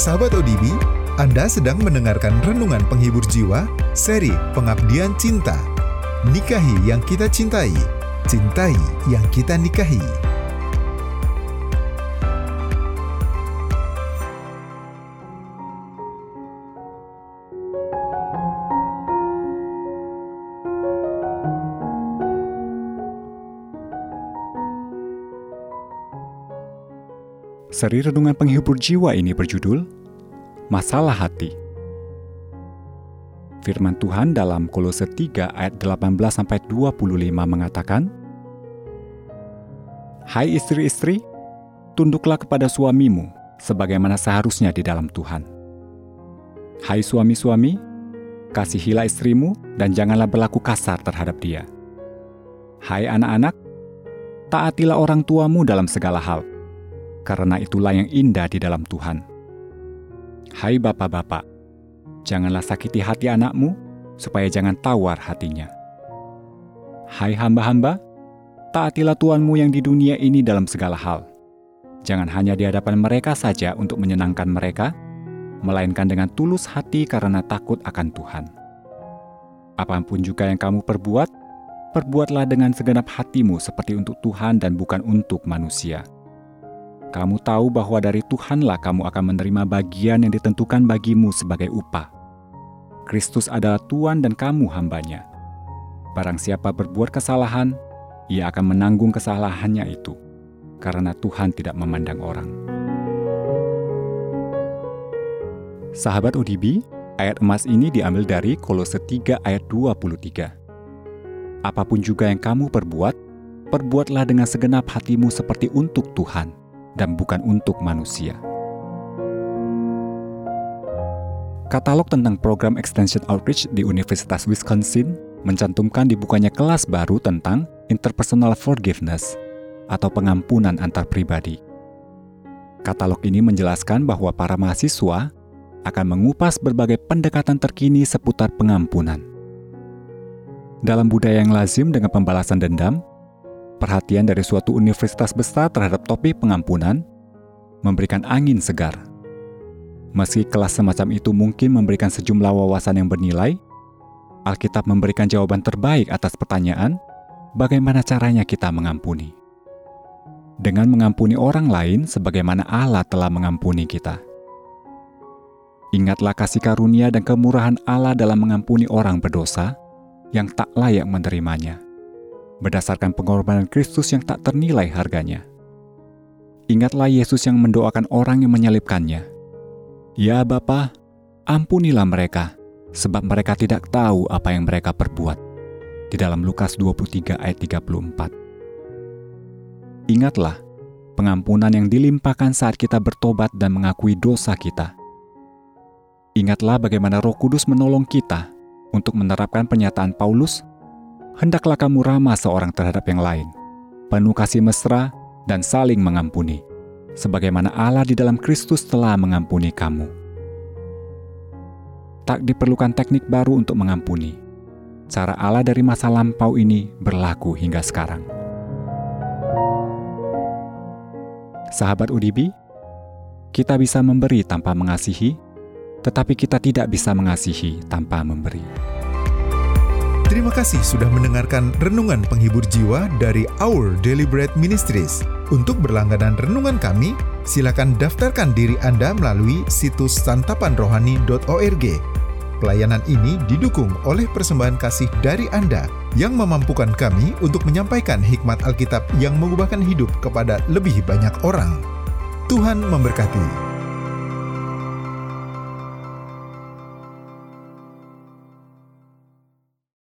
Sahabat ODB, Anda sedang mendengarkan Renungan Penghibur Jiwa, seri Pengabdian Cinta. Nikahi yang kita cintai, cintai yang kita nikahi. Seri Renungan Penghibur Jiwa ini berjudul Masalah Hati. Firman Tuhan dalam Kolose 3 ayat 18 sampai 25 mengatakan, Hai istri-istri, tunduklah kepada suamimu sebagaimana seharusnya di dalam Tuhan. Hai suami-suami, kasihilah istrimu dan janganlah berlaku kasar terhadap dia. Hai anak-anak, taatilah orang tuamu dalam segala hal, karena itulah yang indah di dalam Tuhan. Hai bapak-bapak, janganlah sakiti hati anakmu, supaya jangan tawar hatinya. Hai hamba-hamba, taatilah Tuanmu yang di dunia ini dalam segala hal. Jangan hanya di hadapan mereka saja untuk menyenangkan mereka, melainkan dengan tulus hati karena takut akan Tuhan. Apa pun juga yang kamu perbuat, perbuatlah dengan segenap hatimu seperti untuk Tuhan dan bukan untuk manusia kamu tahu bahwa dari Tuhanlah kamu akan menerima bagian yang ditentukan bagimu sebagai upah. Kristus adalah Tuhan dan kamu hambanya. Barang siapa berbuat kesalahan, ia akan menanggung kesalahannya itu, karena Tuhan tidak memandang orang. Sahabat ODB, ayat emas ini diambil dari Kolose 3 ayat 23. Apa pun juga yang kamu perbuat, perbuatlah dengan segenap hatimu seperti untuk Tuhan dan bukan untuk manusia. Katalog tentang program Extension Outreach di Universitas Wisconsin mencantumkan dibukanya kelas baru tentang interpersonal forgiveness atau pengampunan antar pribadi. Katalog ini menjelaskan bahwa para mahasiswa akan mengupas berbagai pendekatan terkini seputar pengampunan. Dalam budaya yang lazim dengan pembalasan dendam, Perhatian dari suatu universitas besar terhadap topik pengampunan memberikan angin segar. Meski kelas semacam itu mungkin memberikan sejumlah wawasan yang bernilai, Alkitab memberikan jawaban terbaik atas pertanyaan, bagaimana caranya kita mengampuni. Dengan mengampuni orang lain sebagaimana Allah telah mengampuni kita. Ingatlah kasih karunia dan kemurahan Allah dalam mengampuni orang berdosa yang tak layak menerimanya berdasarkan pengorbanan Kristus yang tak ternilai harganya. Ingatlah Yesus yang mendoakan orang yang menyalibkannya. Ya Bapa, ampunilah mereka, sebab mereka tidak tahu apa yang mereka perbuat. Di dalam Lukas 23 ayat 34. Ingatlah, pengampunan yang dilimpahkan saat kita bertobat dan mengakui dosa kita. Ingatlah bagaimana roh kudus menolong kita untuk menerapkan pernyataan Paulus hendaklah kamu ramah seorang terhadap yang lain, penuh kasih mesra dan saling mengampuni, sebagaimana Allah di dalam Kristus telah mengampuni kamu. Tak diperlukan teknik baru untuk mengampuni. Cara Allah dari masa lampau ini berlaku hingga sekarang. Sahabat UDB, kita bisa memberi tanpa mengasihi, tetapi kita tidak bisa mengasihi tanpa memberi. Terima kasih sudah mendengarkan Renungan Penghibur Jiwa dari Our Bread Ministries. Untuk berlangganan renungan kami, silakan daftarkan diri Anda melalui situs santapanrohani.org. Pelayanan ini didukung oleh persembahan kasih dari Anda yang memampukan kami untuk menyampaikan hikmat Alkitab yang mengubahkan hidup kepada lebih banyak orang. Tuhan memberkati.